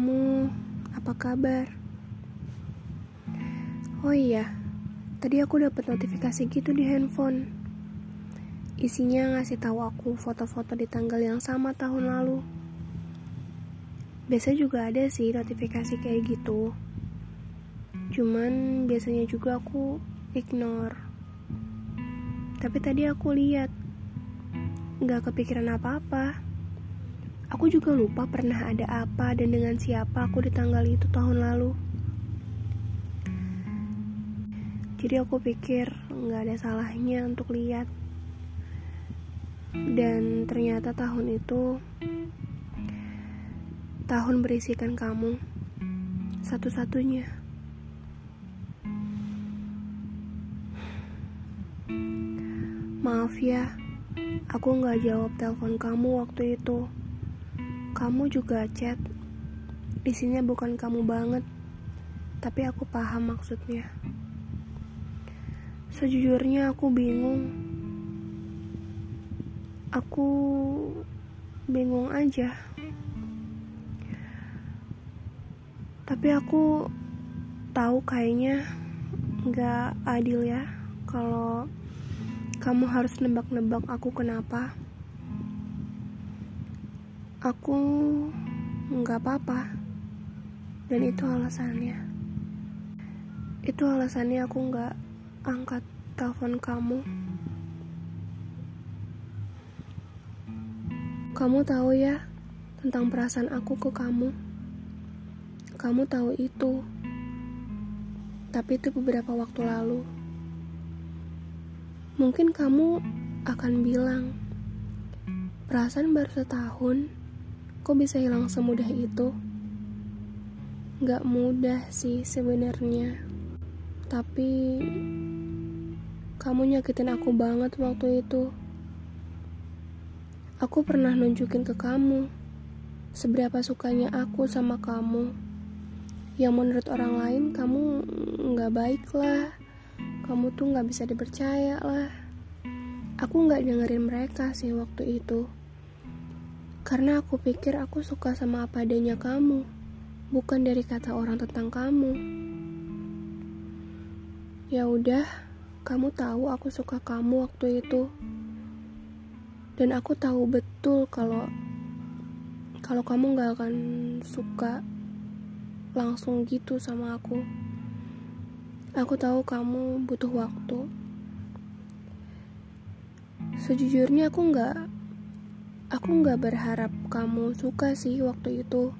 kamu? Apa kabar? Oh iya, tadi aku dapat notifikasi gitu di handphone. Isinya ngasih tahu aku foto-foto di tanggal yang sama tahun lalu. Biasa juga ada sih notifikasi kayak gitu. Cuman biasanya juga aku ignore. Tapi tadi aku lihat, nggak kepikiran apa-apa. Aku juga lupa pernah ada apa dan dengan siapa aku di tanggal itu tahun lalu. Jadi aku pikir nggak ada salahnya untuk lihat. Dan ternyata tahun itu tahun berisikan kamu satu-satunya. Maaf ya, aku nggak jawab telepon kamu waktu itu. Kamu juga chat. Isinya bukan kamu banget, tapi aku paham maksudnya. Sejujurnya aku bingung. Aku bingung aja. Tapi aku tahu kayaknya nggak adil ya kalau kamu harus nebak-nebak aku kenapa aku nggak apa-apa. Dan itu alasannya. Itu alasannya aku nggak angkat telepon kamu. Kamu tahu ya tentang perasaan aku ke kamu. Kamu tahu itu. Tapi itu beberapa waktu lalu. Mungkin kamu akan bilang perasaan baru setahun Kok bisa hilang semudah itu? Gak mudah sih sebenarnya. Tapi kamu nyakitin aku banget waktu itu. Aku pernah nunjukin ke kamu seberapa sukanya aku sama kamu. Yang menurut orang lain kamu gak baik lah. Kamu tuh gak bisa dipercaya lah. Aku gak dengerin mereka sih waktu itu. Karena aku pikir aku suka sama apa adanya kamu, bukan dari kata orang tentang kamu. Ya udah, kamu tahu aku suka kamu waktu itu. Dan aku tahu betul kalau kalau kamu gak akan suka langsung gitu sama aku. Aku tahu kamu butuh waktu. Sejujurnya aku gak Aku nggak berharap kamu suka sih waktu itu.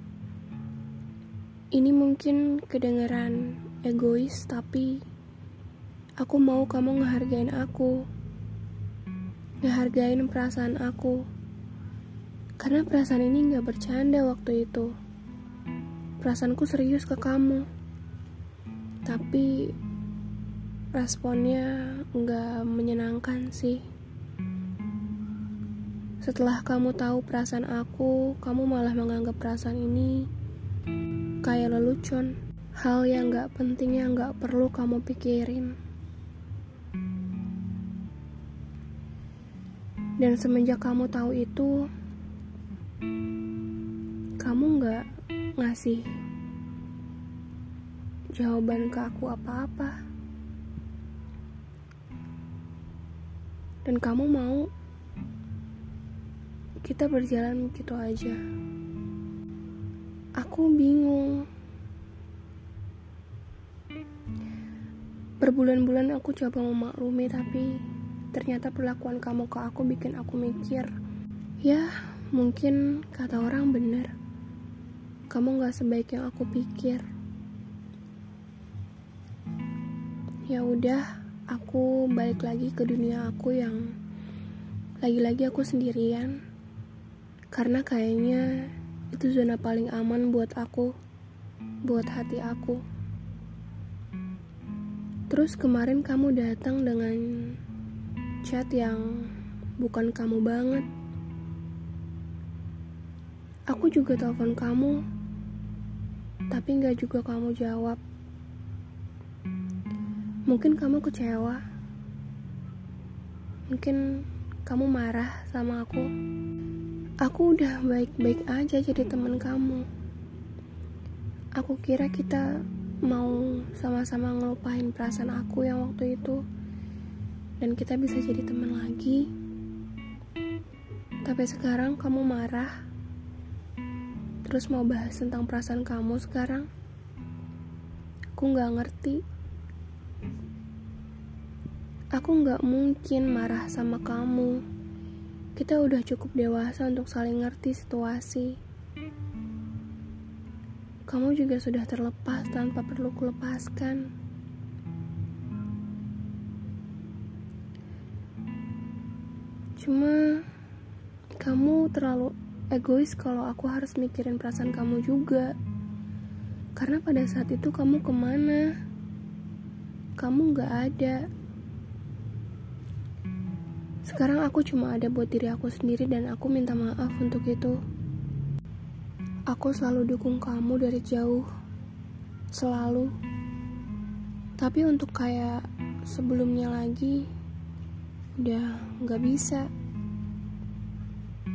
Ini mungkin kedengeran egois, tapi aku mau kamu ngehargain aku. Ngehargain perasaan aku. Karena perasaan ini nggak bercanda waktu itu. Perasaanku serius ke kamu. Tapi responnya nggak menyenangkan sih. Setelah kamu tahu perasaan aku, kamu malah menganggap perasaan ini kayak lelucon. Hal yang gak penting yang gak perlu kamu pikirin. Dan semenjak kamu tahu itu, kamu gak ngasih jawaban ke aku apa-apa. Dan kamu mau kita berjalan begitu aja. Aku bingung. Berbulan-bulan aku coba memaklumi tapi ternyata perlakuan kamu ke aku bikin aku mikir. Ya, mungkin kata orang bener. Kamu gak sebaik yang aku pikir. Ya udah, aku balik lagi ke dunia aku yang lagi-lagi aku sendirian karena kayaknya itu zona paling aman buat aku, buat hati aku. Terus kemarin kamu datang dengan chat yang bukan kamu banget. Aku juga telepon kamu, tapi nggak juga kamu jawab. Mungkin kamu kecewa, mungkin kamu marah sama aku. Aku udah baik-baik aja jadi teman kamu. Aku kira kita mau sama-sama ngelupain perasaan aku yang waktu itu dan kita bisa jadi teman lagi. Tapi sekarang kamu marah. Terus mau bahas tentang perasaan kamu sekarang? Aku nggak ngerti. Aku nggak mungkin marah sama kamu. Kita udah cukup dewasa untuk saling ngerti situasi. Kamu juga sudah terlepas tanpa perlu kulepaskan. Cuma kamu terlalu egois kalau aku harus mikirin perasaan kamu juga. Karena pada saat itu kamu ke mana? Kamu gak ada. Sekarang aku cuma ada buat diri aku sendiri dan aku minta maaf untuk itu. Aku selalu dukung kamu dari jauh, selalu. Tapi untuk kayak sebelumnya lagi, udah nggak bisa,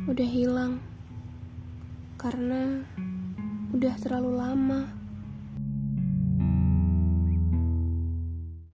udah hilang, karena udah terlalu lama.